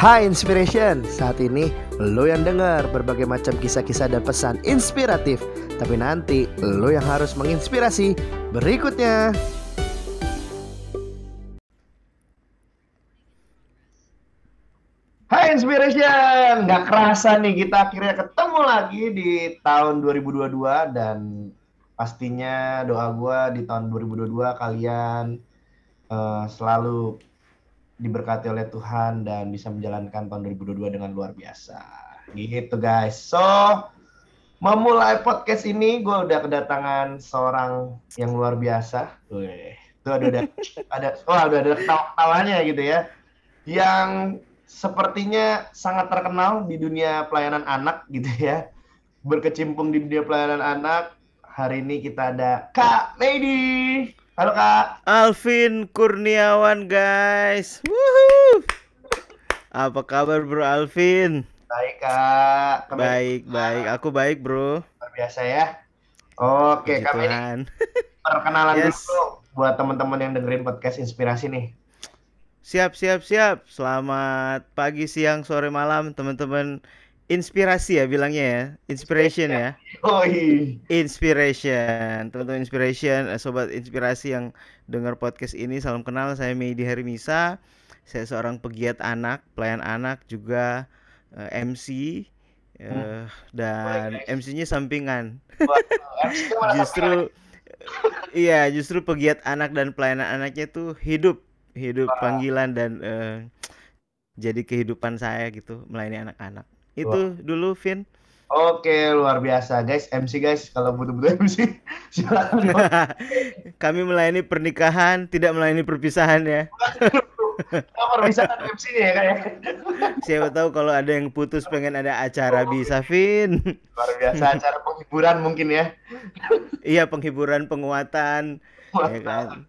Hai Inspiration, saat ini lo yang dengar berbagai macam kisah-kisah dan pesan inspiratif. Tapi nanti lo yang harus menginspirasi. Berikutnya. Hai Inspiration, gak kerasa nih kita akhirnya ketemu lagi di tahun 2022 Dan pastinya doa gue di tahun 2022 kalian uh, selalu diberkati oleh Tuhan dan bisa menjalankan tahun 2022 dengan luar biasa. Gitu guys. So, memulai podcast ini gue udah kedatangan seorang yang luar biasa. Wih, tuh ada ada ada oh ada ada tawanya gitu ya. Yang sepertinya sangat terkenal di dunia pelayanan anak gitu ya. Berkecimpung di dunia pelayanan anak. Hari ini kita ada Kak Lady. Halo Kak. Alvin Kurniawan guys. Woohoo. Apa kabar Bro Alvin? Baik Kak. Kami baik, baik. Aku baik Bro. Luar biasa ya. Oke, kami ini perkenalan yes. dulu buat teman-teman yang dengerin podcast inspirasi nih. Siap, siap, siap. Selamat pagi, siang, sore, malam teman-teman inspirasi ya bilangnya ya. Inspiration ya. Oh iya. Inspiration. Teman-teman inspiration eh, sobat inspirasi yang dengar podcast ini. Salam kenal saya Medi Hermisa saya seorang pegiat anak pelayan anak juga uh, eh, MC uh, hmm. dan MC-nya sampingan. Justru iya justru pegiat anak dan pelayanan anaknya tuh hidup. Hidup panggilan dan uh, jadi kehidupan saya gitu melayani anak-anak itu Wah. dulu Vin. Oke, luar biasa guys. MC guys, kalau butuh-butuh MC silakan. Kami melayani pernikahan, tidak melayani perpisahan ya. Perpisahan MC ya kayak. Siapa tahu kalau ada yang putus pengen ada acara oh, bisa Vin. Luar biasa acara penghiburan mungkin ya. iya, penghiburan, penguatan. ya kan.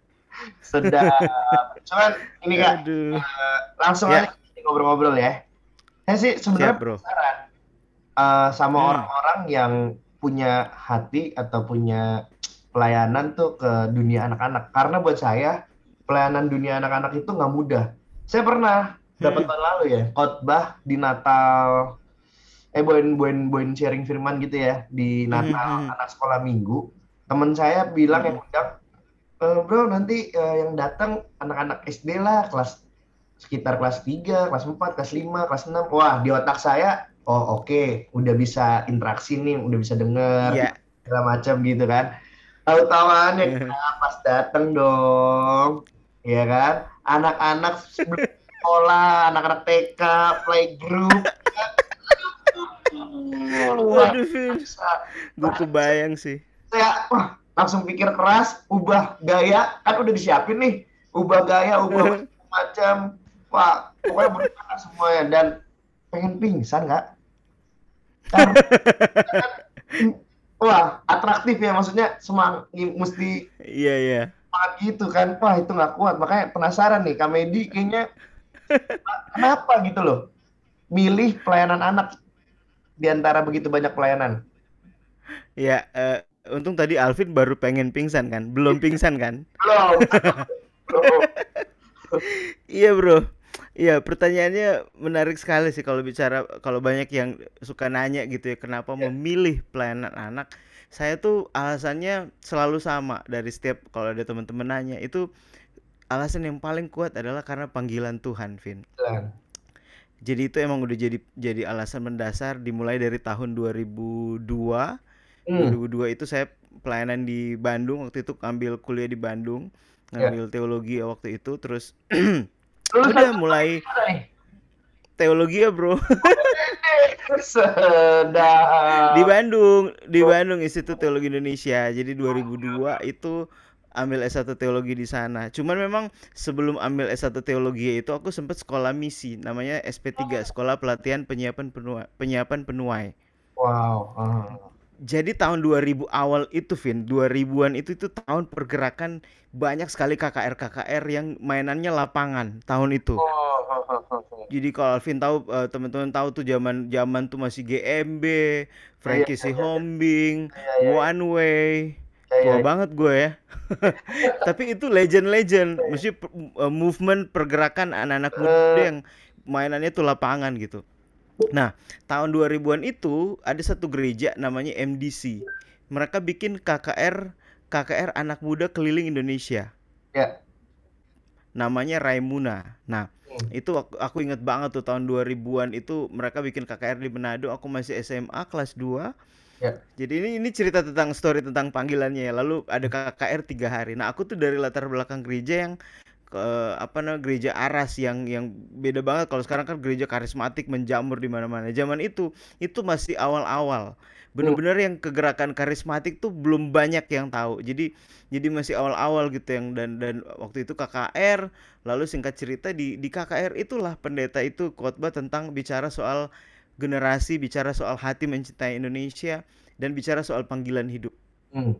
Sedap. Cuman ini Kak, uh, langsung ya. aja ngobrol-ngobrol ya. Saya sih sebenarnya penasaran uh, sama hmm. orang-orang hmm. yang punya hati atau punya pelayanan tuh ke dunia anak-anak. Karena buat saya pelayanan dunia anak-anak itu nggak mudah. Saya pernah dapat hmm. tahun lalu ya khotbah di Natal eh boin boin boin sharing firman gitu ya di Natal hmm. hmm. anak sekolah minggu. Temen saya bilang hmm. yang undang e, bro nanti uh, yang datang anak-anak SD lah kelas sekitar kelas 3, kelas 4, kelas 5, kelas 6. Wah, di otak saya, oh oke, okay, udah bisa interaksi nih, udah bisa denger, yeah. segala macam gitu kan. Tahu-tahuannya pas dateng dong, ya kan? Anak-anak sekolah, anak-anak TK, playgroup. Waduh, gue kebayang sih. Saya wah, langsung pikir keras, ubah gaya, kan udah disiapin nih, ubah gaya, ubah macam Wah, pokoknya berubah semuanya dan pengen pingsan nggak? Kan, wah, atraktif ya maksudnya semang mesti Iya, iya. Semangat gitu kan. Wah, itu nggak kuat. Makanya penasaran nih, Kamedi kayaknya kenapa gitu loh? Milih pelayanan anak di antara begitu banyak pelayanan. Ya, uh, untung tadi Alvin baru pengen pingsan kan? Belum pingsan kan? Belum. iya, Bro. Iya, pertanyaannya menarik sekali sih kalau bicara kalau banyak yang suka nanya gitu ya, kenapa yeah. memilih pelayanan anak. Saya tuh alasannya selalu sama dari setiap kalau ada teman-teman nanya, itu alasan yang paling kuat adalah karena panggilan Tuhan, Vin. Yeah. Jadi itu emang udah jadi jadi alasan mendasar dimulai dari tahun 2002. Mm. 2002 itu saya pelayanan di Bandung waktu itu ambil kuliah di Bandung, iya. ngambil yeah. teologi waktu itu terus Lulusan udah mulai teologi ya bro. Sedap. Di Bandung di Bandung Institut Teologi Indonesia. Jadi 2002 itu ambil S1 teologi di sana. Cuman memang sebelum ambil S1 teologi itu aku sempat sekolah misi. Namanya SP3 sekolah pelatihan penyiapan penuai penyiapan penuai. Wow uh jadi tahun 2000 awal itu Vin 2000-an itu itu tahun pergerakan banyak sekali KKR KKR yang mainannya lapangan tahun itu. Oh. Jadi kalau Alvin tahu uh, teman-teman tahu tuh zaman zaman tuh masih GMB, Frankie yeah, yeah, Hombing, yeah, yeah. One Way. Tua banget gue ya. Tapi itu legend-legend, mesti uh, movement pergerakan anak-anak muda uh. yang mainannya tuh lapangan gitu. Nah, tahun 2000-an itu ada satu gereja namanya MDC. Mereka bikin KKR KKR anak muda keliling Indonesia. Ya. Namanya Raimuna. Nah, hmm. itu aku, aku inget banget tuh tahun 2000-an itu mereka bikin KKR di Manado. Aku masih SMA kelas 2. Ya. Jadi ini ini cerita tentang story tentang panggilannya ya. Lalu ada KKR tiga hari. Nah aku tuh dari latar belakang gereja yang ke apa namanya gereja aras yang yang beda banget. Kalau sekarang kan gereja karismatik menjamur di mana-mana. Zaman itu itu masih awal-awal. Bener-bener yang kegerakan karismatik tuh belum banyak yang tahu. Jadi jadi masih awal-awal gitu yang dan dan waktu itu KKR lalu singkat cerita di di KKR itulah pendeta itu khotbah tentang bicara soal generasi bicara soal hati mencintai Indonesia dan bicara soal panggilan hidup. Hmm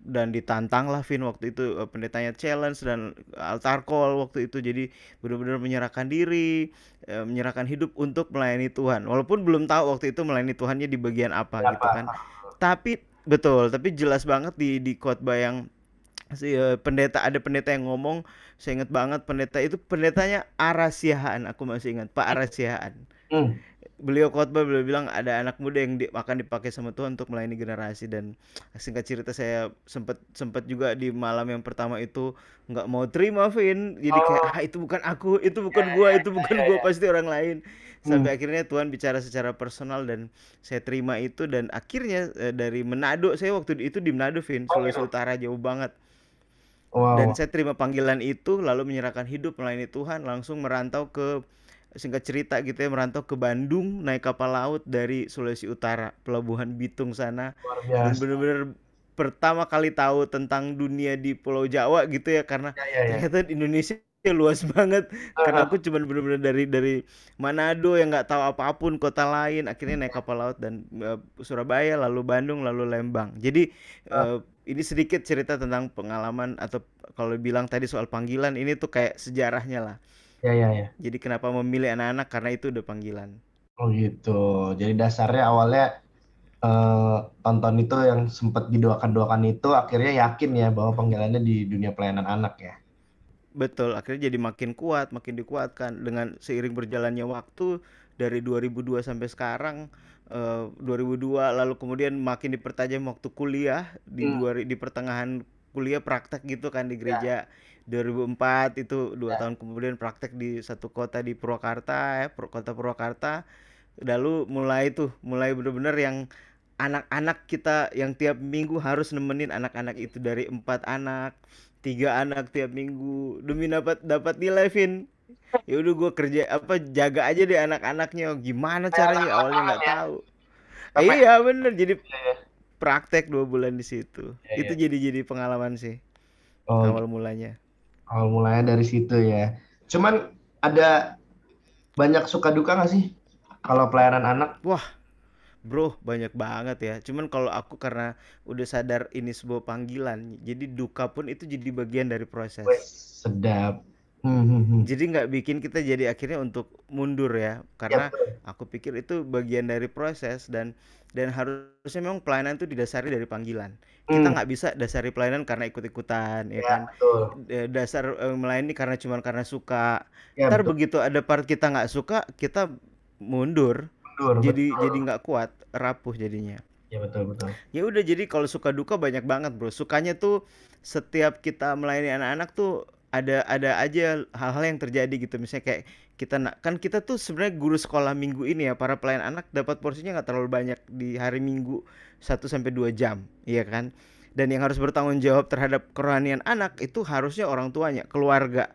dan ditantang lah Vin waktu itu uh, pendetanya challenge dan altar call waktu itu. Jadi benar-benar menyerahkan diri uh, menyerahkan hidup untuk melayani Tuhan. Walaupun belum tahu waktu itu melayani Tuhannya di bagian apa, apa? gitu kan. Tapi betul tapi jelas banget di di khotbah yang si uh, pendeta ada pendeta yang ngomong saya ingat banget pendeta itu pendetanya Arasiahan aku masih ingat Pak Arasiahan. Hmm beliau khotbah beliau bilang ada anak muda yang di, akan dipakai sama Tuhan untuk melayani generasi dan singkat cerita saya sempat sempat juga di malam yang pertama itu nggak mau terima Vin jadi oh. kayak ah itu bukan aku itu bukan ya, gua ya, itu ya, bukan ya, gua ya. pasti orang lain sampai hmm. akhirnya Tuhan bicara secara personal dan saya terima itu dan akhirnya eh, dari Manado saya waktu itu di Manado Vin oh, Sulawesi gitu. Utara jauh banget wow. dan saya terima panggilan itu lalu menyerahkan hidup melayani Tuhan langsung merantau ke singkat cerita gitu ya merantau ke Bandung naik kapal laut dari Sulawesi Utara pelabuhan Bitung sana. Dan benar-benar pertama kali tahu tentang dunia di Pulau Jawa gitu ya karena ya, ya, ya. ternyata Indonesia luas banget. Uh, karena aku cuma benar-benar dari dari Manado yang nggak tahu apa pun kota lain akhirnya naik kapal laut dan uh, Surabaya lalu Bandung lalu Lembang. Jadi uh, uh, ini sedikit cerita tentang pengalaman atau kalau bilang tadi soal panggilan ini tuh kayak sejarahnya lah Ya, ya, ya. Jadi kenapa memilih anak-anak karena itu udah panggilan. Oh gitu. Jadi dasarnya awalnya uh, tonton itu yang sempat didoakan-doakan itu akhirnya yakin ya bahwa panggilannya di dunia pelayanan anak ya. Betul, akhirnya jadi makin kuat, makin dikuatkan dengan seiring berjalannya waktu dari 2002 sampai sekarang uh, eh, 2002 lalu kemudian makin dipertajam waktu kuliah di hmm. di pertengahan kuliah praktek gitu kan di ya. gereja. Ya 2004 itu dua ya. tahun kemudian praktek di satu kota di Purwakarta ya kota Purwakarta lalu mulai tuh mulai bener-bener yang anak-anak kita yang tiap minggu harus nemenin anak-anak itu dari empat anak tiga anak tiap minggu demi dapat dapat nilai Vin ya udah gue kerja apa jaga aja deh anak-anaknya gimana caranya awalnya nggak ya. tahu iya bener jadi iya, iya. Praktek dua bulan di situ ya, itu jadi jadi pengalaman sih oh. awal mulanya Awal mulanya dari situ ya. Cuman ada banyak suka duka gak sih kalau pelayanan anak? Wah, bro banyak banget ya. Cuman kalau aku karena udah sadar ini sebuah panggilan, jadi duka pun itu jadi bagian dari proses. Wih, sedap. Hmm, hmm, hmm. Jadi nggak bikin kita jadi akhirnya untuk mundur ya, karena ya, aku pikir itu bagian dari proses dan dan harusnya memang pelayanan itu didasari dari panggilan. Kita nggak bisa dasari pelayanan karena ikut-ikutan, ya, ya kan? Betul. Dasar uh, melayani karena cuma karena suka. Ya, Ntar betul. begitu ada part kita nggak suka, kita mundur. Mundur. Jadi betul. jadi nggak kuat, rapuh jadinya. Ya betul betul. Ya udah jadi kalau suka duka banyak banget bro. Sukanya tuh setiap kita melayani anak-anak tuh ada ada aja hal-hal yang terjadi gitu. Misalnya kayak kita nak kan kita tuh sebenarnya guru sekolah minggu ini ya para pelayan anak dapat porsinya nggak terlalu banyak di hari minggu 1 sampai dua jam iya kan? Dan yang harus bertanggung jawab terhadap kerohanian anak itu harusnya orang tuanya keluarga.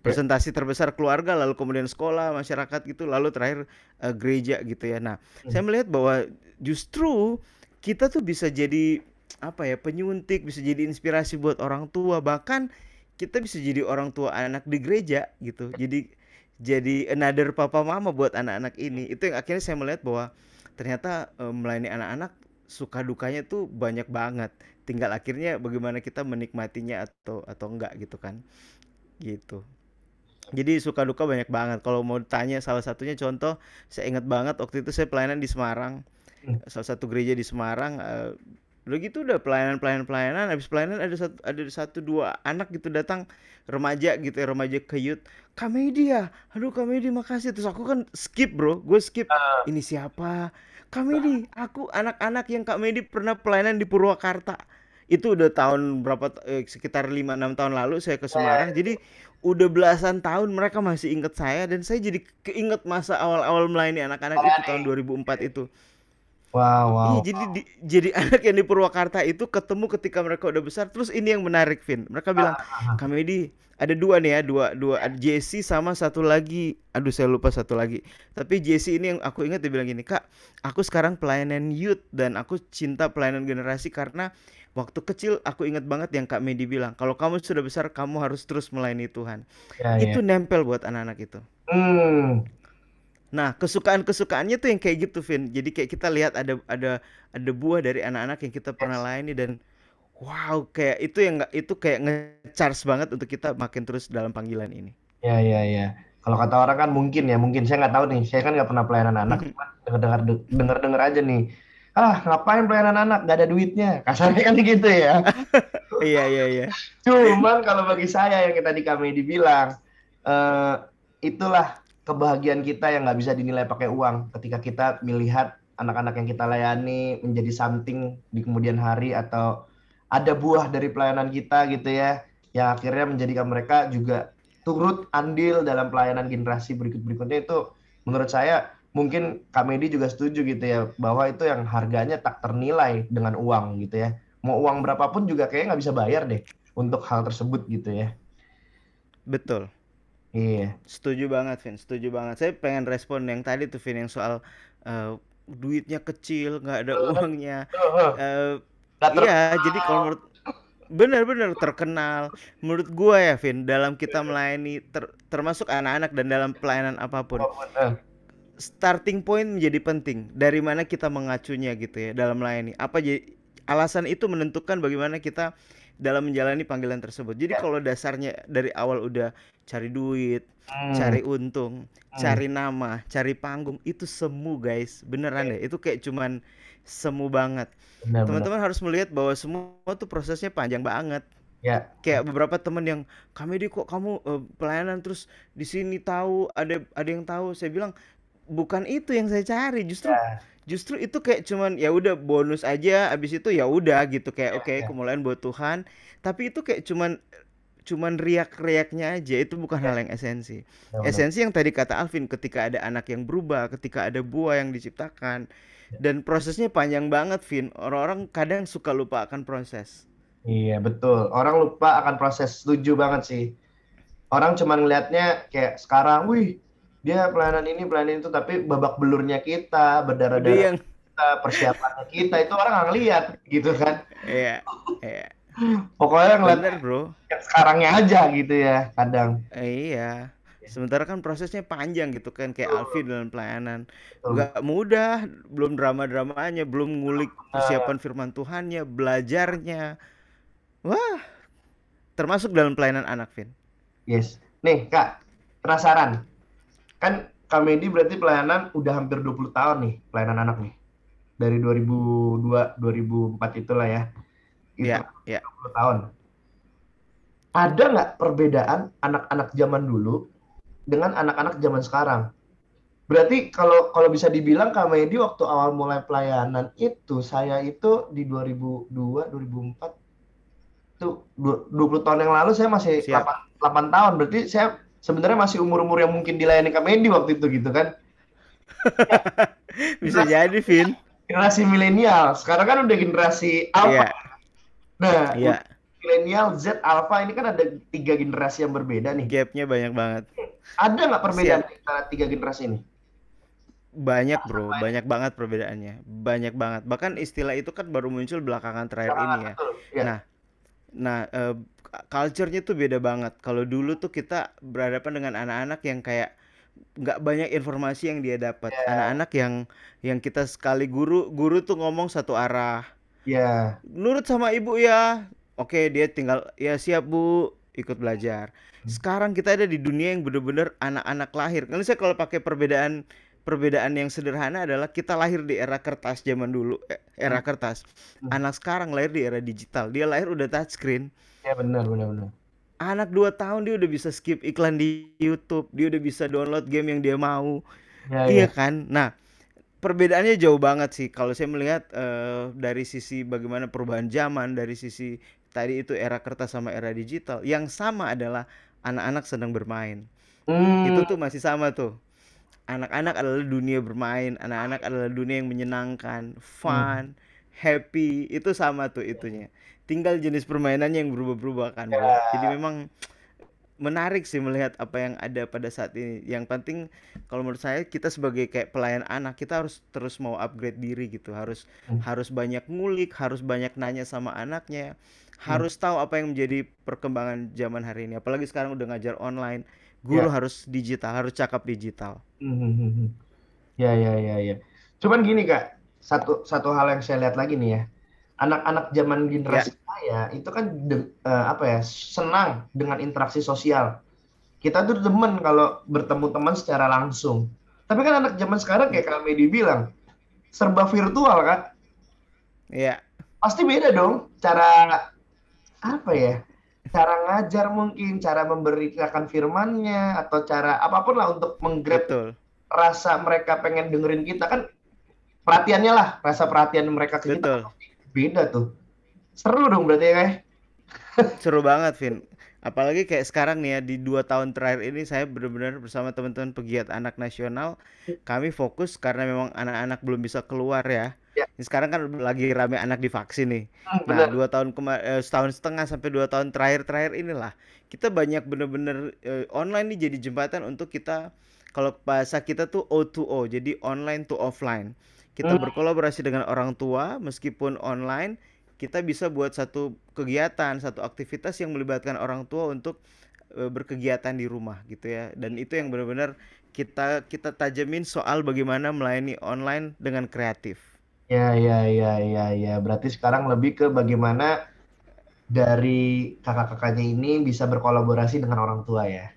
Presentasi terbesar keluarga lalu kemudian sekolah masyarakat gitu lalu terakhir uh, gereja gitu ya. Nah hmm. saya melihat bahwa justru kita tuh bisa jadi apa ya penyuntik bisa jadi inspirasi buat orang tua. Bahkan kita bisa jadi orang tua anak di gereja gitu. Jadi jadi another papa mama buat anak-anak ini. Itu yang akhirnya saya melihat bahwa ternyata e, melayani anak-anak suka dukanya tuh banyak banget. Tinggal akhirnya bagaimana kita menikmatinya atau atau enggak gitu kan. Gitu. Jadi suka duka banyak banget. Kalau mau tanya salah satunya contoh saya ingat banget waktu itu saya pelayanan di Semarang. Hmm. salah satu gereja di Semarang uh, Udah gitu udah pelayanan pelayanan pelayanan. Habis pelayanan ada satu ada satu dua anak gitu datang remaja gitu ya remaja ke youth. Kamedi ya? Aduh Kamedi makasih. Terus aku kan skip bro. Gue skip. Uh. ini siapa? Kamedi aku anak-anak yang Kak Medi pernah pelayanan di Purwakarta. Itu udah tahun berapa eh, sekitar 5 6 tahun lalu saya ke Semarang. Jadi udah belasan tahun mereka masih inget saya dan saya jadi keinget masa awal-awal melayani anak-anak itu tahun 2004 itu. Wow, wow. Iya, jadi di, jadi anak yang di Purwakarta itu ketemu ketika mereka udah besar. Terus ini yang menarik, Vin. Mereka bilang, ah, ah, ah. "Kamedi, ada dua nih ya, dua dua Jesse sama satu lagi. Aduh, saya lupa satu lagi. Tapi Jesse ini yang aku ingat dia bilang gini, "Kak, aku sekarang pelayanan youth dan aku cinta pelayanan generasi karena waktu kecil aku ingat banget yang Kak Medi bilang, kalau kamu sudah besar kamu harus terus melayani Tuhan." Ya, itu ya. nempel buat anak-anak itu. Hmm. Nah, kesukaan-kesukaannya tuh yang kayak gitu, Vin. Jadi kayak kita lihat ada ada ada buah dari anak-anak yang kita pernah layani dan wow, kayak itu yang nggak itu kayak nge-charge banget untuk kita makin terus dalam panggilan ini. Ya, ya, ya. Kalau kata orang kan mungkin ya, mungkin saya nggak tahu nih. Saya kan nggak pernah pelayanan anak, dengar-dengar dengar-dengar aja nih. Ah, ngapain pelayanan anak? Gak ada duitnya. Kasarnya kan gitu ya. iya, iya, iya. Cuman kalau bagi saya yang kita di kami dibilang, uh, itulah kebahagiaan kita yang nggak bisa dinilai pakai uang. Ketika kita melihat anak-anak yang kita layani menjadi something di kemudian hari atau ada buah dari pelayanan kita gitu ya yang akhirnya menjadikan mereka juga turut andil dalam pelayanan generasi berikut-berikutnya itu menurut saya mungkin Kak Medi juga setuju gitu ya bahwa itu yang harganya tak ternilai dengan uang gitu ya. Mau uang berapapun juga kayaknya nggak bisa bayar deh untuk hal tersebut gitu ya. Betul Iya. Setuju banget, Vin. Setuju banget. Saya pengen respon yang tadi tuh, Vin, yang soal uh, duitnya kecil, nggak ada uangnya. Uh, iya, jadi kalau menurut benar-benar terkenal. Menurut gua ya, Vin, dalam kita melayani ter, termasuk anak-anak dan dalam pelayanan apa pun. Starting point menjadi penting. Dari mana kita mengacunya gitu ya dalam melayani. Apa jadi alasan itu menentukan bagaimana kita dalam menjalani panggilan tersebut. Jadi ya. kalau dasarnya dari awal udah cari duit, hmm. cari untung, hmm. cari nama, cari panggung, itu semu guys, beneran ya. deh. Itu kayak cuman semu banget. Teman-teman harus melihat bahwa semua tuh prosesnya panjang banget. Ya. Kayak beberapa teman yang kami di kok kamu uh, pelayanan terus di sini tahu ada ada yang tahu. Saya bilang bukan itu yang saya cari. Justru ya justru itu kayak cuman ya udah bonus aja abis itu ya udah gitu kayak iya, oke okay, ya. kemuliaan buat Tuhan. Tapi itu kayak cuman cuman riak-riaknya aja itu bukan ya. hal yang esensi. Ya, esensi yang tadi kata Alvin ketika ada anak yang berubah ketika ada buah yang diciptakan ya. dan prosesnya panjang banget Vin. Orang-orang kadang suka lupa akan proses. Iya betul. Orang lupa akan proses. Setuju banget sih. Orang cuman ngelihatnya kayak sekarang wih dia pelayanan ini pelayanan itu tapi babak belurnya kita berdarah-darah yang... kita persiapannya kita itu orang nggak lihat gitu kan. Iya iya. Pokoknya ngeliat bro. yang sekarangnya aja gitu ya kadang. Iya. Sementara kan prosesnya panjang gitu kan kayak Alfi dalam pelayanan. Nggak mudah belum drama dramanya belum ngulik persiapan firman Tuhannya belajarnya. Wah termasuk dalam pelayanan anak Vin. Yes. Nih kak penasaran kan Kamedi berarti pelayanan udah hampir 20 tahun nih pelayanan anak nih. Dari 2002 2004 itulah ya. Iya, yeah, 20 tahun. Ada nggak perbedaan anak-anak zaman dulu dengan anak-anak zaman sekarang? Berarti kalau kalau bisa dibilang Kamedi waktu awal mulai pelayanan itu saya itu di 2002 2004 tuh 20 tahun yang lalu saya masih 8, 8 tahun. Berarti saya sebenarnya masih umur-umur yang mungkin dilayani Kamedi waktu itu gitu kan. Bisa jadi, Vin. Generasi milenial. Sekarang kan udah generasi alpha. Yeah. Nah, yeah. milenial, Z, alpha ini kan ada tiga generasi yang berbeda nih. Gapnya banyak banget. Ada nggak perbedaan Siap. antara tiga generasi ini? Banyak bro, banyak banget perbedaannya, banyak banget. Bahkan istilah itu kan baru muncul belakangan terakhir ini ya. ya. Nah, nah uh, culture-nya tuh beda banget. Kalau dulu tuh kita berhadapan dengan anak-anak yang kayak nggak banyak informasi yang dia dapat. Yeah. Anak-anak yang yang kita sekali guru guru tuh ngomong satu arah. Ya. Yeah. Nurut sama ibu ya. Oke, dia tinggal ya siap Bu, ikut belajar. Hmm. Sekarang kita ada di dunia yang bener-bener anak-anak lahir. Kan saya kalau pakai perbedaan perbedaan yang sederhana adalah kita lahir di era kertas zaman dulu, eh, era hmm. kertas. Hmm. Anak sekarang lahir di era digital. Dia lahir udah touchscreen. Ya benar benar benar. Anak 2 tahun dia udah bisa skip iklan di YouTube, dia udah bisa download game yang dia mau. Ya, iya ya. kan? Nah, perbedaannya jauh banget sih kalau saya melihat uh, dari sisi bagaimana perubahan zaman, dari sisi tadi itu era kertas sama era digital. Yang sama adalah anak-anak sedang bermain. Hmm. Itu tuh masih sama tuh anak-anak adalah dunia bermain, anak-anak adalah dunia yang menyenangkan, fun, hmm. Happy, itu sama tuh itunya. Tinggal jenis permainannya yang berubah-berubah kan, bro. Ya. Jadi memang menarik sih melihat apa yang ada pada saat ini. Yang penting kalau menurut saya kita sebagai kayak pelayan anak kita harus terus mau upgrade diri gitu. Harus hmm. harus banyak ngulik, harus banyak nanya sama anaknya, hmm. harus tahu apa yang menjadi perkembangan zaman hari ini. Apalagi sekarang udah ngajar online guru ya. harus digital, harus cakap digital. Hmm, ya, ya, ya, ya. Cuman gini kak, satu satu hal yang saya lihat lagi nih ya, anak-anak zaman generasi ya. saya itu kan de, uh, apa ya senang dengan interaksi sosial. Kita tuh demen kalau bertemu teman secara langsung. Tapi kan anak zaman sekarang kayak kami dibilang serba virtual kak. Iya. Pasti beda dong cara apa ya? cara ngajar mungkin, cara memberikan firmannya atau cara apa pun lah untuk menggrab rasa mereka pengen dengerin kita kan perhatiannya lah, rasa perhatian mereka ke Betul. kita beda tuh. Seru dong berarti ya kayak. Seru banget, Vin. Apalagi kayak sekarang nih ya di dua tahun terakhir ini saya benar-benar bersama teman-teman pegiat anak nasional kami fokus karena memang anak-anak belum bisa keluar ya Ya. Sekarang kan lagi rame anak divaksin nih. Hmm, nah, dua tahun eh, setahun setengah sampai dua tahun terakhir-terakhir inilah kita banyak bener-bener eh, online nih jadi jembatan untuk kita kalau bahasa kita tuh O2O, jadi online to offline. Kita hmm. berkolaborasi dengan orang tua meskipun online, kita bisa buat satu kegiatan, satu aktivitas yang melibatkan orang tua untuk eh, berkegiatan di rumah gitu ya. Dan itu yang benar-benar kita kita tajamin soal bagaimana melayani online dengan kreatif. Ya, ya, ya, ya, ya. Berarti sekarang lebih ke bagaimana dari kakak-kakaknya ini bisa berkolaborasi dengan orang tua ya.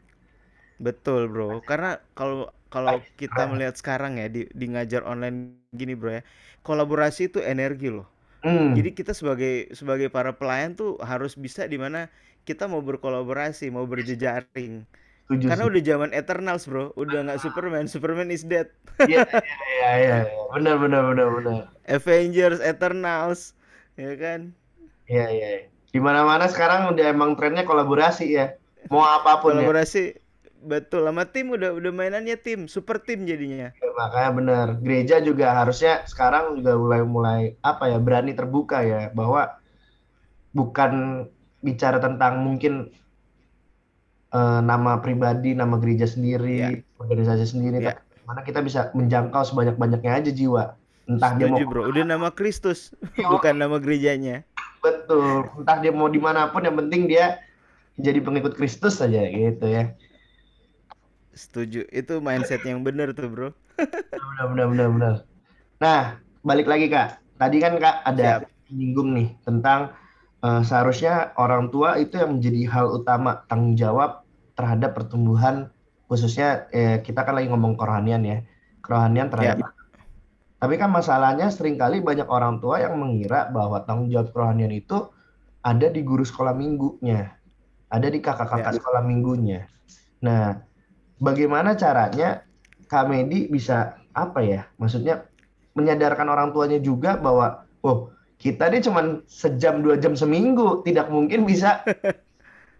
Betul, Bro. Karena kalau kalau kita melihat sekarang ya di, di ngajar online gini, Bro ya, kolaborasi itu energi loh. Hmm. Jadi kita sebagai sebagai para pelayan tuh harus bisa di mana kita mau berkolaborasi, mau berjejaring. Setuju Karena sih. udah zaman Eternals, Bro. Udah nggak Superman, Superman is dead. Iya, iya, iya, iya. Benar, benar, benar, benar. Avengers, Eternals, ya kan? Iya, iya. Di mana-mana sekarang udah emang trennya kolaborasi ya. Mau apa pun ya. kolaborasi. ya. Betul, sama tim udah udah mainannya tim, super tim jadinya. Ya, makanya benar. Gereja juga harusnya sekarang juga mulai mulai apa ya berani terbuka ya bahwa bukan bicara tentang mungkin uh, nama pribadi, nama gereja sendiri, yeah. organisasi sendiri, yeah. mana kita bisa menjangkau sebanyak-banyaknya aja jiwa. Entah Setuju, dia mau bro, udah nama Kristus, bukan nama gerejanya. Betul, entah dia mau di mana pun, yang penting dia jadi pengikut Kristus saja gitu ya. Setuju, itu mindset yang benar tuh bro. benar, benar, benar, benar. Nah, balik lagi kak. Tadi kan kak ada nyinggung nih tentang uh, seharusnya orang tua itu yang menjadi hal utama tanggung jawab terhadap pertumbuhan khususnya eh, kita kan lagi ngomong kerohanian ya kerohanian terhadap yeah. tapi kan masalahnya sering kali banyak orang tua yang mengira bahwa tanggung jawab kerohanian itu ada di guru sekolah minggunya ada di kakak-kakak yeah. sekolah minggunya nah bagaimana caranya Kak Medi bisa apa ya maksudnya menyadarkan orang tuanya juga bahwa oh kita ini cuma sejam dua jam seminggu tidak mungkin bisa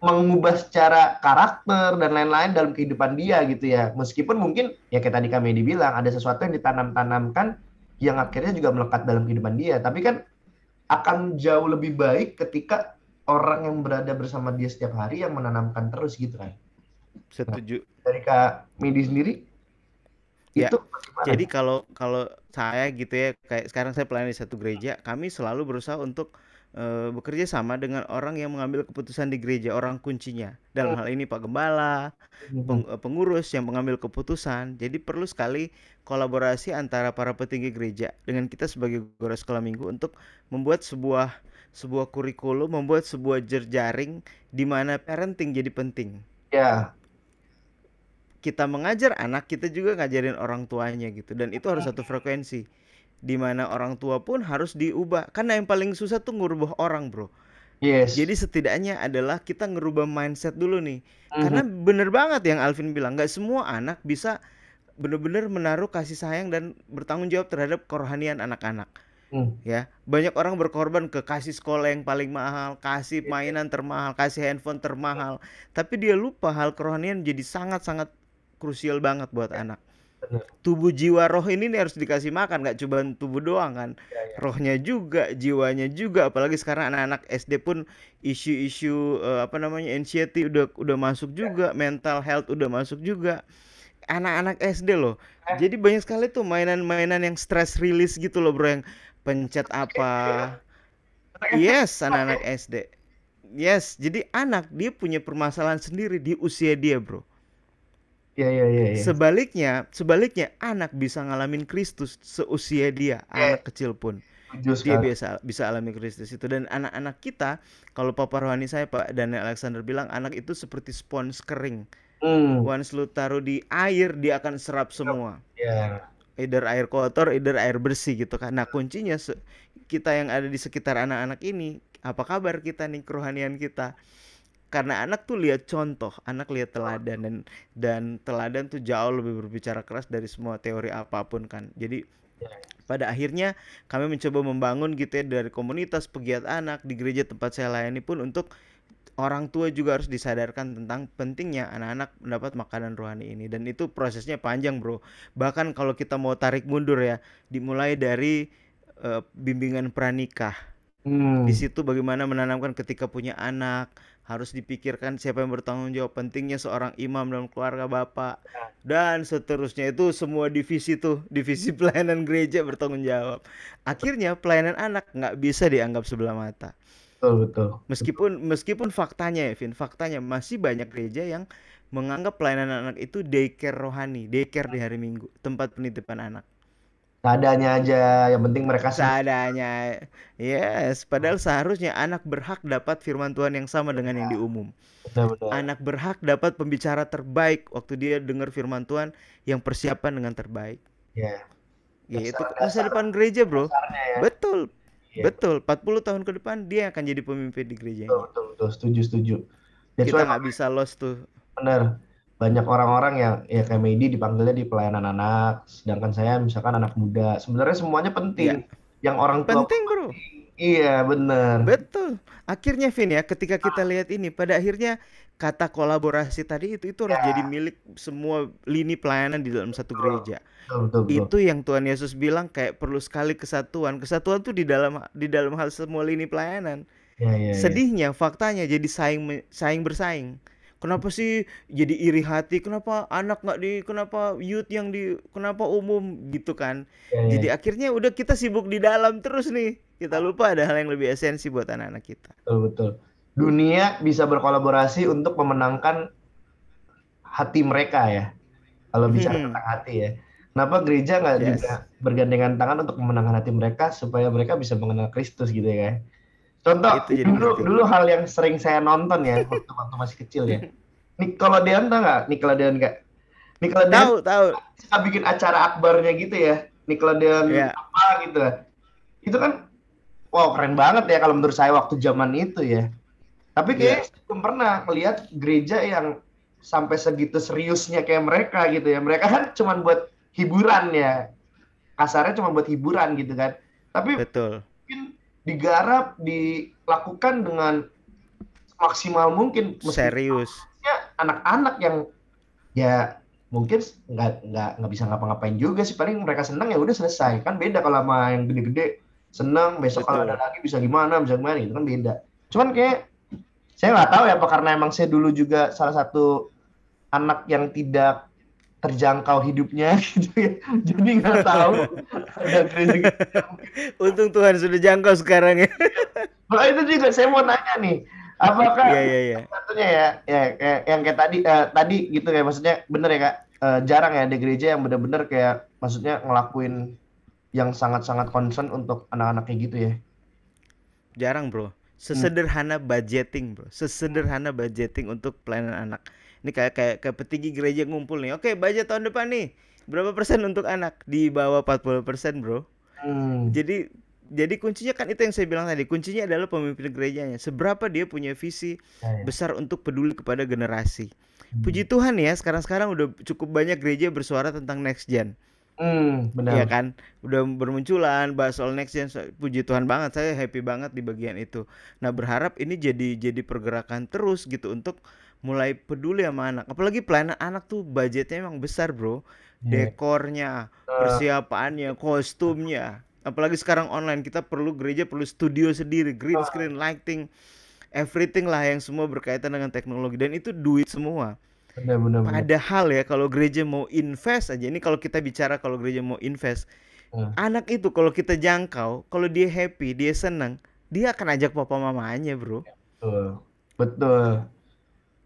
mengubah secara karakter dan lain-lain dalam kehidupan dia gitu ya. Meskipun mungkin ya kayak tadi kami dibilang ada sesuatu yang ditanam-tanamkan yang akhirnya juga melekat dalam kehidupan dia. Tapi kan akan jauh lebih baik ketika orang yang berada bersama dia setiap hari yang menanamkan terus gitu kan. Setuju. Dari Kak Medi sendiri ya. itu jadi kalau kalau saya gitu ya kayak sekarang saya pelayan di satu gereja, kami selalu berusaha untuk uh, bekerja sama dengan orang yang mengambil keputusan di gereja, orang kuncinya. Dalam hal ini Pak Gembala, hmm. peng, eh, pengurus yang mengambil keputusan. Jadi perlu sekali kolaborasi antara para petinggi gereja dengan kita sebagai guru sekolah minggu untuk membuat sebuah sebuah kurikulum, membuat sebuah jejaring di mana parenting jadi penting. Ya. Kita mengajar anak, kita juga ngajarin orang tuanya gitu dan itu harus satu frekuensi. Di mana orang tua pun harus diubah. Karena yang paling susah tuh ngubah orang, Bro. Yes. Jadi setidaknya adalah kita ngerubah mindset dulu nih. Mm-hmm. Karena bener banget yang Alvin bilang, nggak semua anak bisa bener-bener menaruh kasih sayang dan bertanggung jawab terhadap kerohanian anak-anak. Hmm. Ya, banyak orang berkorban ke kasih sekolah yang paling mahal, kasih iya. mainan termahal, kasih handphone termahal, tapi dia lupa hal kerohanian jadi sangat-sangat krusial banget buat ya. anak. Tubuh jiwa roh ini nih harus dikasih makan, nggak cuma tubuh doang kan. Ya, ya. Rohnya juga, jiwanya juga, apalagi sekarang anak-anak SD pun isu-isu uh, apa namanya anxiety udah udah masuk ya. juga, mental health udah masuk juga. Anak-anak SD loh. Eh. Jadi banyak sekali tuh mainan-mainan yang stress release gitu loh, Bro, yang pencet apa. Yes, anak-anak SD. Yes, jadi anak dia punya permasalahan sendiri di usia dia, Bro Iya iya iya. Ya. Sebaliknya, sebaliknya anak bisa ngalamin Kristus seusia dia, ya. anak kecil pun. Dia bisa bisa alami Kristus itu dan anak-anak kita kalau Papa rohani saya Pak Daniel Alexander bilang anak itu seperti spons kering. Hmm. Once lu taruh di air dia akan serap semua. Yeah. Either air kotor, either air bersih gitu kan. Nah, kuncinya kita yang ada di sekitar anak-anak ini, apa kabar kita nih kerohanian kita? Karena anak tuh lihat contoh, anak lihat teladan dan dan teladan tuh jauh lebih berbicara keras dari semua teori apa pun kan. Jadi pada akhirnya kami mencoba membangun gitu ya dari komunitas pegiat anak di gereja tempat saya layani pun untuk orang tua juga harus disadarkan tentang pentingnya anak-anak mendapat makanan rohani ini. Dan itu prosesnya panjang bro. Bahkan kalau kita mau tarik mundur ya dimulai dari uh, bimbingan pranikah. Hmm. di situ bagaimana menanamkan ketika punya anak harus dipikirkan siapa yang bertanggung jawab pentingnya seorang imam dalam keluarga bapak. Ya. dan seterusnya itu semua divisi tuh divisi pelayanan gereja bertanggung jawab. Akhirnya pelayanan anak nggak bisa dianggap sebelah mata. Betul betul. Meskipun meskipun faktanya ya Vin faktanya masih banyak gereja yang menganggap pelayanan anak itu daycare rohani daycare di hari minggu tempat penitipan anak seadanya aja yang penting mereka seadanya. Yes padahal seharusnya anak berhak dapat firman Tuhan yang sama dengan yang diumum. Betul, betul. anak berhak dapat pembicara terbaik waktu dia dengar firman Tuhan yang persiapan dengan terbaik. Ya. Yeah. ya itu masa depan gereja bro. Ya. betul yeah. betul. 40 tahun ke depan dia akan jadi pemimpin di gereja betul, betul, betul. setuju setuju. That's kita nggak bisa lost tuh. Bener banyak orang-orang yang ya kayak Medi dipanggilnya di pelayanan anak, sedangkan saya misalkan anak muda. Sebenarnya semuanya penting. Ya. Yang orang tua penting, Bro. Iya, benar. Betul. Akhirnya Vin ya, ketika kita lihat ini pada akhirnya kata kolaborasi tadi itu itu harus ya. jadi milik semua lini pelayanan di dalam satu gereja. Betul, betul, betul. Itu yang Tuhan Yesus bilang kayak perlu sekali kesatuan. Kesatuan tuh di dalam di dalam hal semua lini pelayanan. Ya, ya, ya. Sedihnya faktanya jadi saing saing bersaing kenapa sih jadi iri hati? Kenapa anak nggak di kenapa youth yang di kenapa umum? Gitu kan. Ya, ya. jadi akhirnya udah kita sibuk di dalam terus nih. Kita lupa ada hal yang lebih esensi buat anak-anak kita. Betul betul. Dunia bisa berkolaborasi untuk memenangkan hati mereka ya. Kalau bicara hmm. tentang hati ya. Kenapa gereja nggak yes. juga bergandengan tangan untuk memenangkan hati mereka supaya mereka bisa mengenal Kristus gitu ya Contoh itu dulu dulu hal yang sering saya nonton ya waktu waktu masih kecil ya. Nickelodeon tau nggak? Nickelodeon nggak? Nickelodeon tahu tahu. Suka bikin acara akbarnya gitu ya. Nickelodeon yeah. apa gitu. Itu kan wow keren banget ya kalau menurut saya waktu zaman itu ya. Tapi kayak yeah. belum pernah melihat gereja yang sampai segitu seriusnya kayak mereka gitu ya. Mereka kan cuma buat hiburan ya. Kasarnya cuma buat hiburan gitu kan. Tapi Betul digarap, dilakukan dengan maksimal mungkin. Serius. Anak-anak yang ya mungkin nggak nggak nggak bisa ngapa-ngapain juga sih. Paling mereka senang ya udah selesai. Kan beda kalau sama yang gede-gede. Senang besok kalau ada lagi bisa gimana bisa gimana itu kan beda. Cuman kayak saya nggak tahu ya apa karena emang saya dulu juga salah satu anak yang tidak terjangkau hidupnya gitu ya. Jadi nggak tahu. Untung Tuhan sudah jangkau sekarang ya. Nah itu juga saya mau nanya nih, apakah yeah, yeah, yeah. satunya ya, ya kayak, yang kayak tadi uh, tadi gitu ya maksudnya bener ya kak, uh, jarang ya ada gereja yang bener-bener kayak maksudnya ngelakuin yang sangat-sangat concern untuk anak-anak kayak gitu ya. Jarang bro, Sesederhana budgeting, Bro. Sesederhana budgeting untuk pelayanan anak. Ini kayak kayak kayak petinggi gereja ngumpul nih. Oke, budget tahun depan nih. Berapa persen untuk anak? Di bawah 40 persen, Bro. Hmm. Jadi jadi kuncinya kan itu yang saya bilang tadi. Kuncinya adalah pemimpin gerejanya. Seberapa dia punya visi ya, ya. besar untuk peduli kepada generasi. Hmm. Puji Tuhan ya, sekarang-sekarang udah cukup banyak gereja bersuara tentang next gen. Hmm, benar. Iya kan? Udah bermunculan bahas soal next gen. Puji Tuhan banget, saya happy banget di bagian itu. Nah, berharap ini jadi jadi pergerakan terus gitu untuk mulai peduli sama anak. Apalagi pelayanan anak tuh budgetnya emang besar, Bro. Yeah. Dekornya, persiapannya, kostumnya. Apalagi sekarang online kita perlu gereja perlu studio sendiri, green screen, lighting, everything lah yang semua berkaitan dengan teknologi dan itu duit semua. Benar, benar, benar. Padahal ya kalau gereja mau invest aja ini kalau kita bicara kalau gereja mau invest hmm. anak itu kalau kita jangkau kalau dia happy dia senang dia akan ajak papa mamanya bro. Betul. Betul.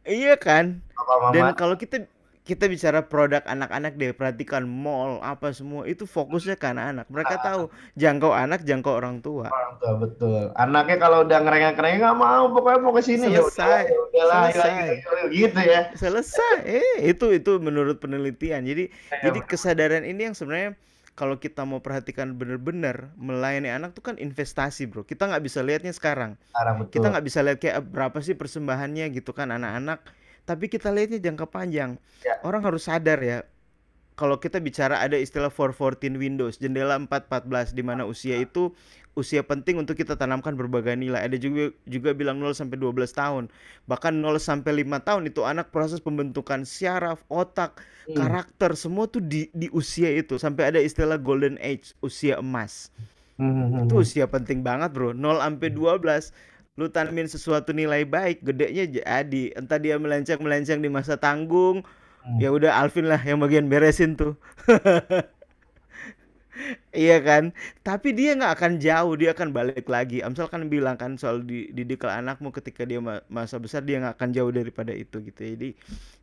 Iya kan. Papa, mama. Dan kalau kita kita bicara produk anak-anak deh perhatikan mall apa semua itu fokusnya ke anak-anak. Mereka ah. tahu jangkau anak jangkau orang tua. Orang tua betul. Anaknya kalau udah ngerengek-ngerengek nggak mau pokoknya mau ke sini. Ya selesai. ya udah, selesai. gitu ya. Selesai. Eh itu itu menurut penelitian. Jadi ya, jadi kesadaran ini yang sebenarnya kalau kita mau perhatikan benar-benar melayani anak tuh kan investasi bro kita nggak bisa lihatnya sekarang betul. kita nggak bisa lihat kayak berapa sih persembahannya gitu kan anak-anak tapi kita lihatnya jangka panjang. Ya. Orang harus sadar ya. Kalau kita bicara ada istilah 414 Windows, jendela 414 di mana usia itu usia penting untuk kita tanamkan berbagai nilai. Ada juga juga bilang 0 sampai 12 tahun. Bahkan 0 sampai 5 tahun itu anak proses pembentukan syaraf, otak, hmm. karakter semua tuh di di usia itu. Sampai ada istilah golden age, usia emas. Hmm. itu usia penting banget, Bro. 0 sampai 12 lu tanamin sesuatu nilai baik gedenya jadi entah dia melenceng melenceng di masa tanggung hmm. ya udah Alvin lah yang bagian beresin tuh iya kan tapi dia nggak akan jauh dia akan balik lagi Amsal kan bilang kan soal di, didiklah anakmu ketika dia masa besar dia nggak akan jauh daripada itu gitu jadi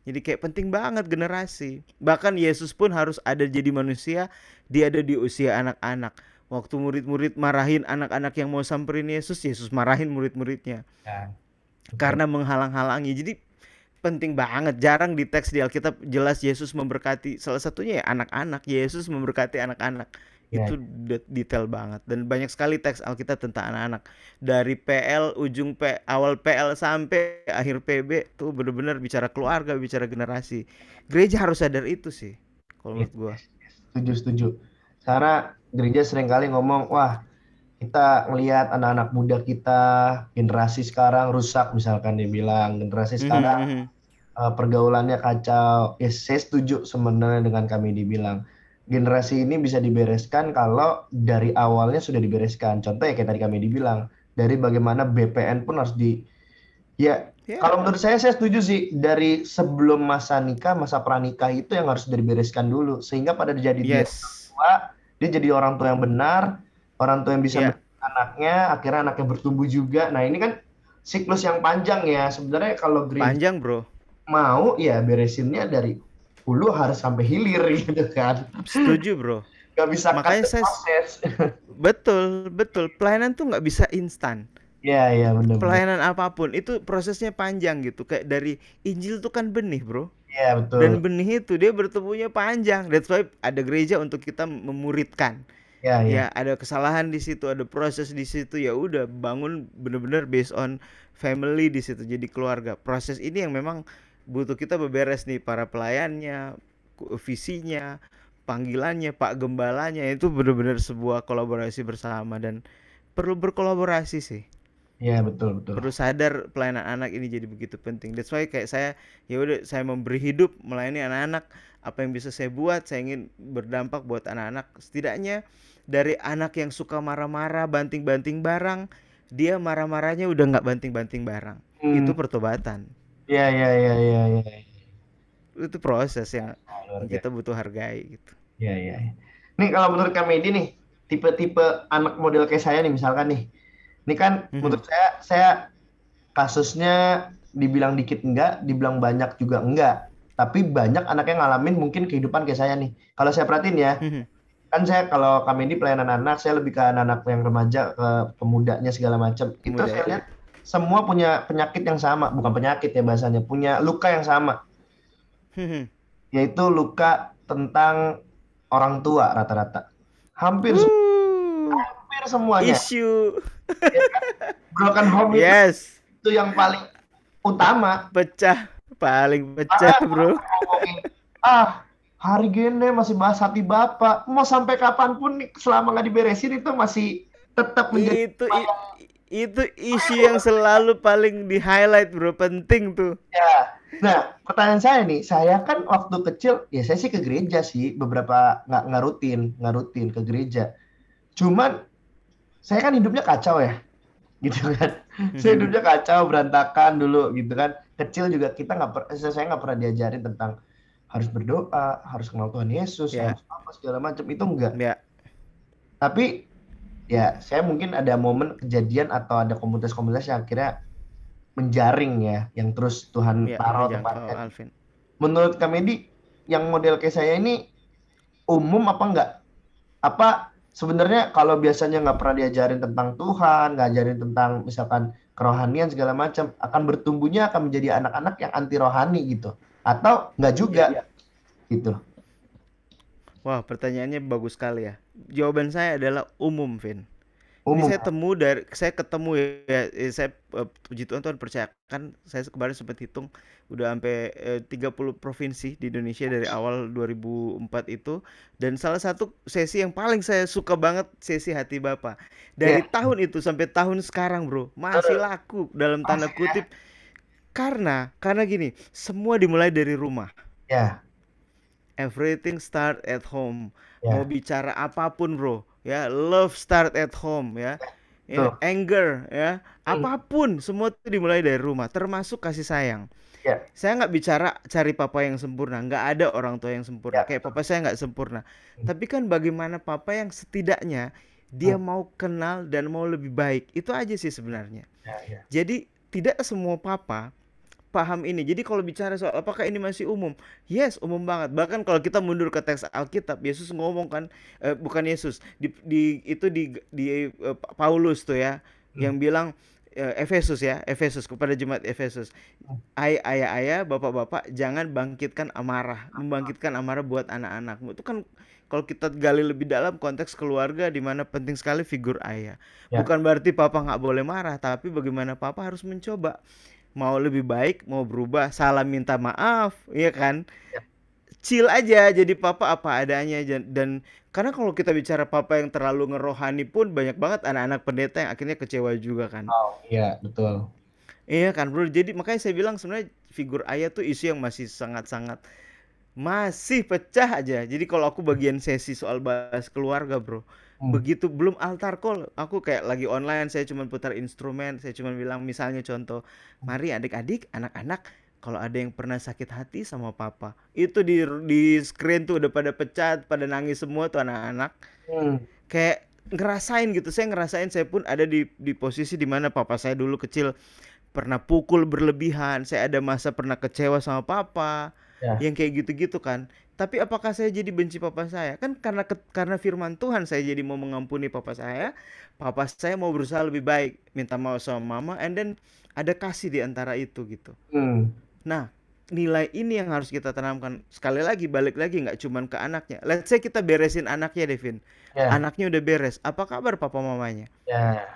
jadi kayak penting banget generasi bahkan Yesus pun harus ada jadi manusia dia ada di usia anak-anak waktu murid-murid marahin anak-anak yang mau samperin Yesus, Yesus marahin murid-muridnya. Ya. Karena menghalang-halangi. Jadi penting banget, jarang di teks di Alkitab jelas Yesus memberkati salah satunya ya anak-anak. Yesus memberkati anak-anak. Ya. Itu detail banget dan banyak sekali teks Alkitab tentang anak-anak. Dari PL ujung P awal PL sampai akhir PB tuh benar-benar bicara keluarga, bicara generasi. Gereja harus sadar itu sih kalau menurut gua. Setuju, setuju. Karena gereja sering kali ngomong, wah kita ngelihat anak-anak muda kita generasi sekarang rusak misalkan dibilang generasi mhm, sekarang mm -hmm. uh, pergaulannya kacau. Ya saya setuju sebenarnya dengan kami dibilang generasi ini bisa dibereskan kalau dari awalnya sudah dibereskan. Contoh ya kayak tadi kami dibilang dari bagaimana BPN pun harus di ya yeah. kalau menurut saya saya setuju sih dari sebelum masa nikah masa pranikah itu yang harus dibereskan dulu sehingga pada jadi yes. tua dia jadi orang tua yang benar orang tua yang bisa yeah. anaknya akhirnya anaknya bertumbuh juga nah ini kan siklus yang panjang ya sebenarnya kalau green panjang bro mau ya beresinnya dari hulu harus sampai hilir gitu kan setuju bro Gak bisa makanya saya proses. betul betul pelayanan tuh nggak bisa instan Ya, ya benar. Pelayanan apa pun itu prosesnya panjang gitu. Kayak dari Injil tuh kan benih, Bro. Iya betul. Dan benih itu dia bertumbuhnya panjang. That's why ada gereja untuk kita memuridkan. Ya, ya. ya ada kesalahan di situ, ada proses di situ. Ya udah bangun bener-bener based on family di situ. Jadi keluarga. Proses ini yang memang butuh kita beberes nih para pelayannya, visinya, panggilannya, Pak Gembalanya itu benar-benar sebuah kolaborasi bersama dan perlu berkolaborasi sih. Iya betul betul. Perlu sadar pelayanan anak ini jadi begitu penting. That's why kayak saya ya udah saya memberi hidup melayani anak-anak. Apa yang bisa saya buat, saya ingin berdampak buat anak-anak. Setidaknya dari anak yang suka marah-marah, banting-banting barang, dia marah-marahnya udah nggak banting-banting barang. Hmm. Itu pertobatan. Iya iya iya iya. Ya. Itu proses yang Luar kita butuh hargai gitu. Iya iya. Nih kalau menurut kami ini nih tipe-tipe anak model kayak saya nih misalkan nih ini kan hmm. menurut saya saya kasusnya dibilang dikit enggak, dibilang banyak juga enggak. Tapi banyak anak yang ngalamin mungkin kehidupan kayak saya nih. Kalau saya perhatiin ya, hmm. kan saya kalau kami ini pelayanan anak, saya lebih ke anak-anak yang remaja, ke pemudanya segala macam. Itu saya lihat semua punya penyakit yang sama, bukan penyakit ya bahasanya, punya luka yang sama. Yaitu luka tentang orang tua rata-rata. Hampir hampir semuanya. Isu. Ya kan? Broken home yes. itu, itu yang paling utama. Pecah, paling pecah, ah, Bro. ah, hari gini masih bahas hati bapak. Mau sampai kapan pun selama nggak diberesin itu masih tetap menjadi itu itu isu yang selalu paling di highlight bro. Penting tuh. Ya. Nah pertanyaan saya nih saya kan waktu kecil ya saya sih ke gereja sih beberapa nggak nggak rutin nggak rutin ke gereja. Cuman saya kan hidupnya kacau ya gitu kan. Saya hidupnya kacau berantakan dulu gitu kan kecil juga kita nggak saya nggak pernah diajarin tentang harus berdoa harus kenal Tuhan Yesus yeah. harus apa segala macam itu enggak yeah. tapi ya saya mungkin ada momen kejadian atau ada komunitas-komunitas yang akhirnya menjaring ya, yang terus Tuhan ya, taruh tempatnya. Menurut Kamedi, yang model kayak saya ini umum apa enggak? Apa sebenarnya kalau biasanya nggak pernah diajarin tentang Tuhan, nggak ajarin tentang misalkan kerohanian segala macam, akan bertumbuhnya akan menjadi anak-anak yang anti rohani gitu, atau nggak juga ya, ya. gitu. Wah, pertanyaannya bagus sekali ya. Jawaban saya adalah umum, Vin. Umum. Ini saya temu dari saya ketemu ya, ya saya uh, puji Tuhan Tuhan percaya kan saya kemarin sempat hitung udah sampai uh, 30 provinsi di Indonesia dari awal 2004 itu dan salah satu sesi yang paling saya suka banget sesi hati Bapak. Dari yeah. tahun itu sampai tahun sekarang, Bro, masih laku dalam tanda kutip karena karena gini, semua dimulai dari rumah. Ya. Everything start at home. Yeah. Mau bicara apa pun, bro, ya love start at home, ya. ya anger, ya, hmm. apa pun, semua itu dimulai dari rumah, termasuk kasih sayang. Yeah. Saya nggak bicara cari papa yang sempurna, nggak ada orang tua yang sempurna. Yeah. Kayak papa saya nggak sempurna. Hmm. Tapi kan bagaimana papa yang setidaknya dia hmm. mau kenal dan mau lebih baik, itu aja sih sebenarnya. Yeah, yeah. Jadi tidak semua papa paham ini. Jadi kalau bicara soal apakah ini masih umum? Yes, umum banget. Bahkan kalau kita mundur ke teks Alkitab, Yesus ngomong kan eh, bukan Yesus, di, di itu di di uh, Paulus tuh ya hmm. yang bilang uh, Efesus ya, Efesus kepada jemaat Efesus. Hmm. Ay ayah-ayah, bapak-bapak jangan bangkitkan amarah, membangkitkan amarah buat anak-anakmu. Itu kan kalau kita gali lebih dalam konteks keluarga di mana penting sekali figur ayah. Ya. Bukan berarti papa nggak boleh marah, tapi bagaimana papa harus mencoba mau lebih baik mau berubah salah minta maaf ya kan? Ya. chill aja jadi papa apa adanya dan karena kalau kita bicara papa yang terlalu ngerohani pun banyak banget anak-anak pendeta yang akhirnya kecewa juga kan. Oh iya betul. Iya kan bro? Jadi makanya saya bilang sebenarnya figur ayah tuh isu yang masih sangat-sangat masih pecah aja. Jadi kalau aku bagian sesi soal bahas keluarga bro Hmm. Begitu belum altar call, aku kayak lagi online, saya cuma putar instrumen, saya cuma bilang misalnya contoh, mari adik-adik, anak-anak, kalau ada yang pernah sakit hati sama papa, itu di di screen tuh udah pada pecat, pada nangis semua tuh anak-anak. Hmm. Kayak ngerasain gitu, saya ngerasain saya pun ada di di posisi di mana papa saya dulu kecil pernah pukul berlebihan, saya ada masa pernah kecewa sama papa, ya. yang kayak gitu-gitu kan. Tapi apakah saya jadi benci papa saya? Kan karena karena firman Tuhan saya jadi mau mengampuni papa saya. Papa saya mau berusaha lebih baik, minta maaf sama mama, and then ada kasih di antara itu gitu. Hmm. Nah, nilai ini yang harus kita tanamkan. Sekali lagi balik lagi nggak cuma ke anaknya. Let's say kita beresin anaknya, Devin. Yeah. Anaknya udah beres. Apa kabar papa mamanya? Ya. Yeah.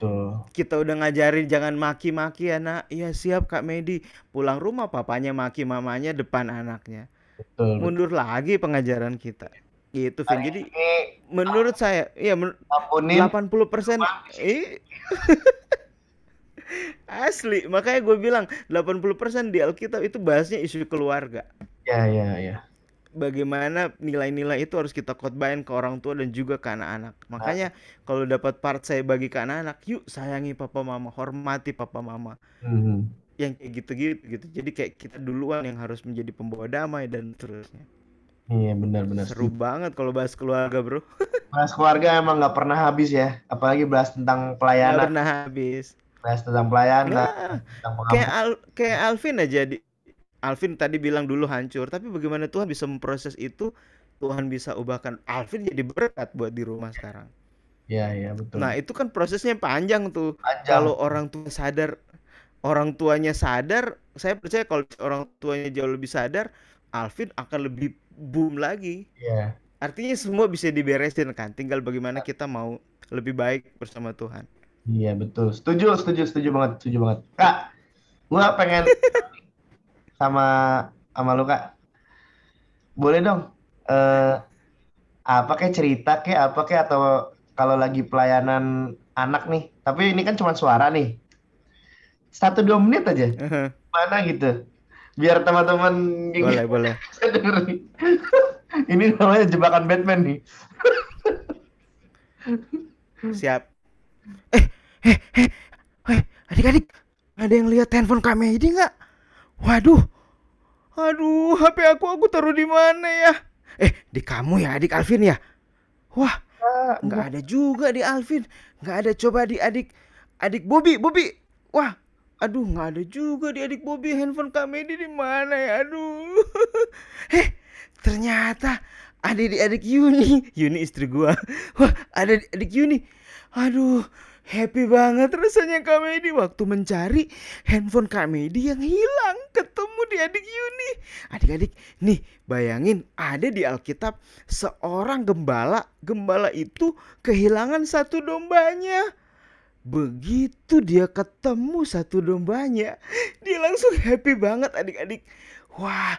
Tuh. Kita udah ngajarin jangan maki-maki anak. Iya siap Kak Medi. Pulang rumah papanya maki mamanya depan anaknya Betul. Mundur lagi pengajaran kita. Gitu, Vin. Jadi menurut saya, iya men 80 persen, eh, asli. Makanya gue bilang 80 persen di Alkitab itu bahasnya isu keluarga. Ya, ya, ya. Bagaimana nilai-nilai itu harus kita khotbahin ke orang tua dan juga ke anak-anak. Makanya nah. kalau dapat part saya bagi ke anak-anak, yuk sayangi papa mama, hormati papa mama. Mm -hmm yang kayak gitu-gitu gitu. Jadi kayak kita duluan yang harus menjadi pembawa damai dan terusnya. Iya benar-benar. Seru banget kalau bahas keluarga bro. bahas keluarga emang nggak pernah habis ya, apalagi bahas tentang pelayanan. Gak pernah habis. Bahas tentang pelayanan. Nah, tentang kayak Al kayak Alvin aja di Alvin tadi bilang dulu hancur, tapi bagaimana Tuhan bisa memproses itu? Tuhan bisa ubahkan Alvin jadi berkat buat di rumah sekarang. Iya, iya, betul. Nah, itu kan prosesnya panjang tuh. Kalau orang tua sadar, orang tuanya sadar, saya percaya kalau orang tuanya jauh lebih sadar, Alvin akan lebih boom lagi. Iya. Artinya semua bisa diberesin kan, tinggal bagaimana kita mau lebih baik bersama Tuhan. Iya, betul. Setuju, setuju, setuju banget, setuju banget. Kak, gua pengen sama sama lu, Kak. Boleh dong eh apa kayak cerita kayak apa kayak atau kalau lagi pelayanan anak nih, tapi ini kan cuma suara nih. Satu dua menit aja. Mana gitu. Biar teman-teman boleh, boleh. ini namanya jebakan Batman nih. Siap. Eh, eh, eh, eh, adik-adik, ada yang lihat handphone kami ini nggak? Waduh, aduh, HP aku aku taruh di mana ya? Eh, di kamu ya, adik Alvin ya? Wah, nggak ada juga di Alvin nggak ada coba di adik adik Bobby Bobby wah aduh nggak ada juga di adik Bobby handphone Kamedi di mana ya? Aduh. Eh ternyata ada di adik Yuni. Yuni istri gua. Wah ada di adik Yuni. Aduh Happy banget rasanya Kamedi waktu mencari handphone Kamedi yang hilang ketemu di adik Yuni. Adik-adik, nih bayangin ada di Alkitab seorang gembala, gembala itu kehilangan satu dombanya. Begitu dia ketemu satu dombanya, dia langsung happy banget adik-adik. Wah,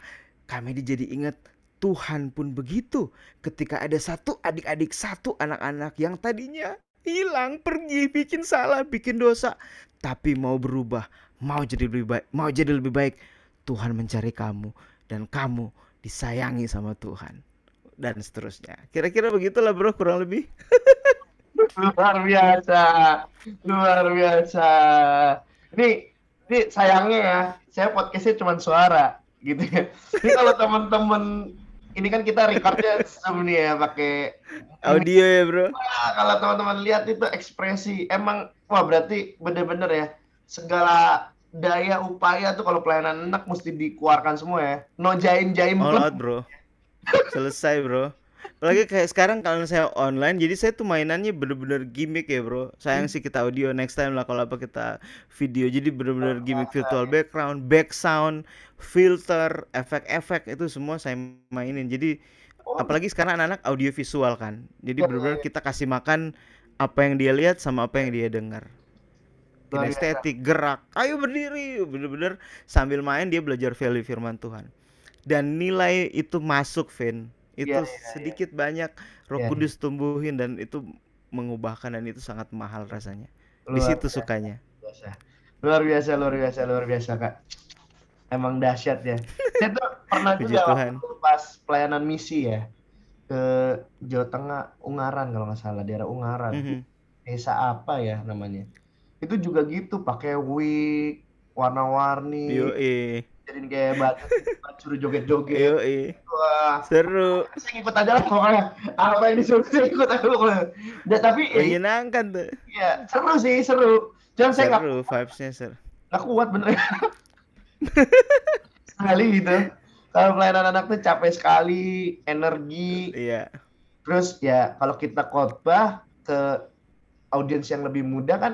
Kamedi jadi ingat Tuhan pun begitu ketika ada satu adik-adik, satu anak-anak yang tadinya hilang, pergi, bikin salah, bikin dosa, tapi mau berubah, mau jadi lebih baik, mau jadi lebih baik. Tuhan mencari kamu dan kamu disayangi sama Tuhan dan seterusnya. Kira-kira begitulah bro, kurang lebih. luar biasa, luar biasa. Ini, ini sayangnya ya, saya podcastnya cuma suara gitu ya. Ini kalau teman-teman ini kan kita recordnya nih ya pakai audio ya bro. Nah, kalau teman-teman lihat itu ekspresi emang wah berarti bener-bener ya segala daya upaya tuh kalau pelayanan anak mesti dikeluarkan semua ya. No jaim jaim All out bro. Selesai bro. Apalagi kayak sekarang kalau saya online, jadi saya tuh mainannya bener-bener gimmick ya bro. Sayang sih kita audio next time lah kalau apa kita video. Jadi bener-bener gimmick virtual background, back sound, filter, efek-efek itu semua saya mainin. Jadi apalagi sekarang anak-anak audio visual kan. Jadi bener-bener kita kasih makan apa yang dia lihat sama apa yang dia dengar. Kinestetik, gerak, ayo berdiri, bener-bener sambil main dia belajar value firman Tuhan. Dan nilai itu masuk, Vin itu ya, ya, sedikit ya. banyak Roh ya, Kudus tumbuhin dan itu mengubahkan dan itu sangat mahal rasanya. Luar Di situ biasa. sukanya. Biasa. Luar biasa, luar biasa, luar biasa, Kak. Emang dahsyat ya. Saya tuh pernah juga Tuhan. pas pelayanan misi ya ke Jawa Tengah Ungaran kalau nggak salah daerah Ungaran. Mm -hmm. Desa apa ya namanya? Itu juga gitu pakai wig warna-warni. Yo, jadiin kayak batu suruh joget-joget. Yo, Wah. Seru. Saya ikut aja lah pokoknya. Apa yang disuruh saya ikut aja pokoknya. Dan tapi menyenangkan tuh. Iya, seru sih, seru. Jangan saya nggak. Seru, vibesnya seru. Nggak kuat bener. sekali gitu. Kalau pelayanan anak tuh capek sekali, energi. Iya. Terus ya kalau kita khotbah ke audiens yang lebih muda kan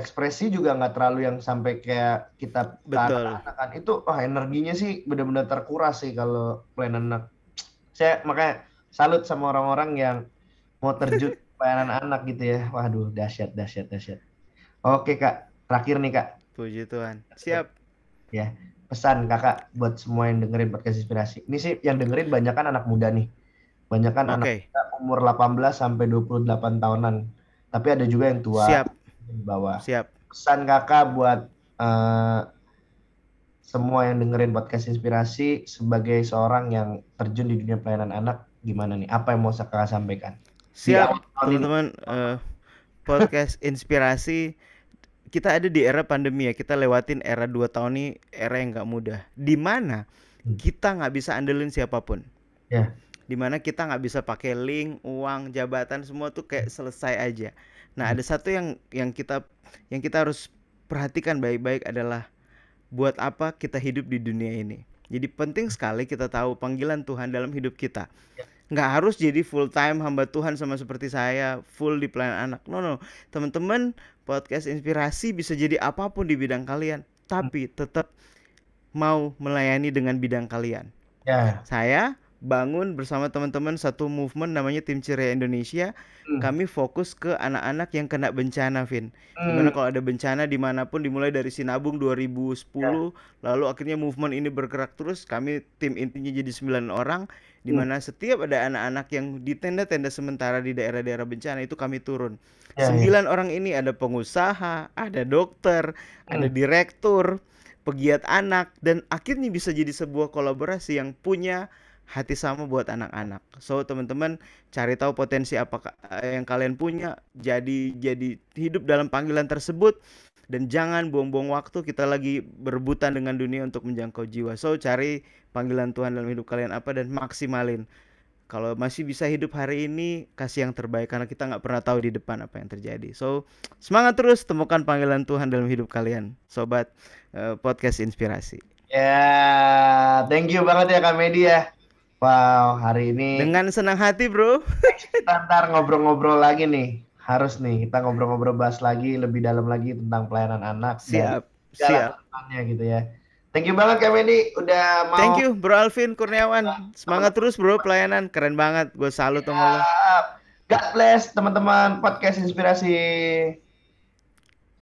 ekspresi juga nggak terlalu yang sampai kayak kita betul. kan itu wah energinya sih benar-benar terkuras sih kalau pelayanan anak. Saya makanya salut sama orang-orang yang mau terjun pelayanan anak gitu ya. Waduh dahsyat dahsyat dahsyat. Oke kak. Terakhir nih kak. Puji Tuhan. Siap. Ya pesan kakak buat semua yang dengerin podcast inspirasi. Ini sih yang dengerin banyak kan anak muda nih. Banyak kan okay. anak umur 18 sampai 28 tahunan. Tapi ada juga yang tua. Siap bawah. Siap. Pesan kakak buat uh, semua yang dengerin podcast inspirasi sebagai seorang yang terjun di dunia pelayanan anak gimana nih? Apa yang mau kakak sampaikan? Siap, teman-teman. Uh, podcast inspirasi kita ada di era pandemi ya. Kita lewatin era dua tahun ini era yang nggak mudah. Di mana hmm. kita nggak bisa andelin siapa pun. Ya. Yeah. Di mana kita nggak bisa pakai link, uang, jabatan semua tuh kayak selesai aja. Nah, hmm. ada satu yang yang kita yang kita harus perhatikan baik-baik adalah buat apa kita hidup di dunia ini. Jadi penting sekali kita tahu panggilan Tuhan dalam hidup kita. Ya. nggak harus jadi full time hamba Tuhan sama seperti saya full di pelayanan anak no no teman-teman podcast inspirasi bisa jadi apa pun di bidang kalian tapi tetap mau melayani dengan bidang kalian ya saya bangun bersama teman-teman satu movement namanya tim ceria Indonesia hmm. kami fokus ke anak-anak yang kena bencana Vin hmm. di mana kalau ada bencana di mana pun dimulai dari Sinabung 2010 ya. lalu akhirnya movement ini bergerak terus kami tim intinya jadi 9 orang di hmm. mana hmm. setiap ada anak-anak yang di tenda-tenda sementara di daerah-daerah bencana itu kami turun. Ya, ya. Sembilan ya. orang ini ada pengusaha, ada dokter, hmm. ada direktur, pegiat anak, dan akhirnya bisa jadi sebuah kolaborasi yang punya hati sama buat anak-anak. So teman-teman cari tahu potensi apa yang kalian punya, jadi jadi hidup dalam panggilan tersebut dan jangan buang-buang waktu kita lagi berebutan dengan dunia untuk menjangkau jiwa. So cari panggilan Tuhan dalam hidup kalian apa dan maksimalin. Kalau masih bisa hidup hari ini, kasih yang terbaik karena kita nggak pernah tahu di depan apa yang terjadi. So semangat terus temukan panggilan Tuhan dalam hidup kalian, sobat uh, podcast inspirasi. Ya, yeah, thank you banget ya Kak Medi ya. Wow, hari ini dengan senang hati, Bro. kita ntar ngobrol-ngobrol lagi nih. Harus nih kita ngobrol-ngobrol bahas lagi lebih dalam lagi tentang pelayanan anak siap siap. gitu ya. Thank you banget Kak Medi udah mau thank you Bro Alvin Kurniawan. Semangat terus Bro pelayanan. Keren banget. Gue salut sama lo. God bless teman-teman. Podcast inspirasi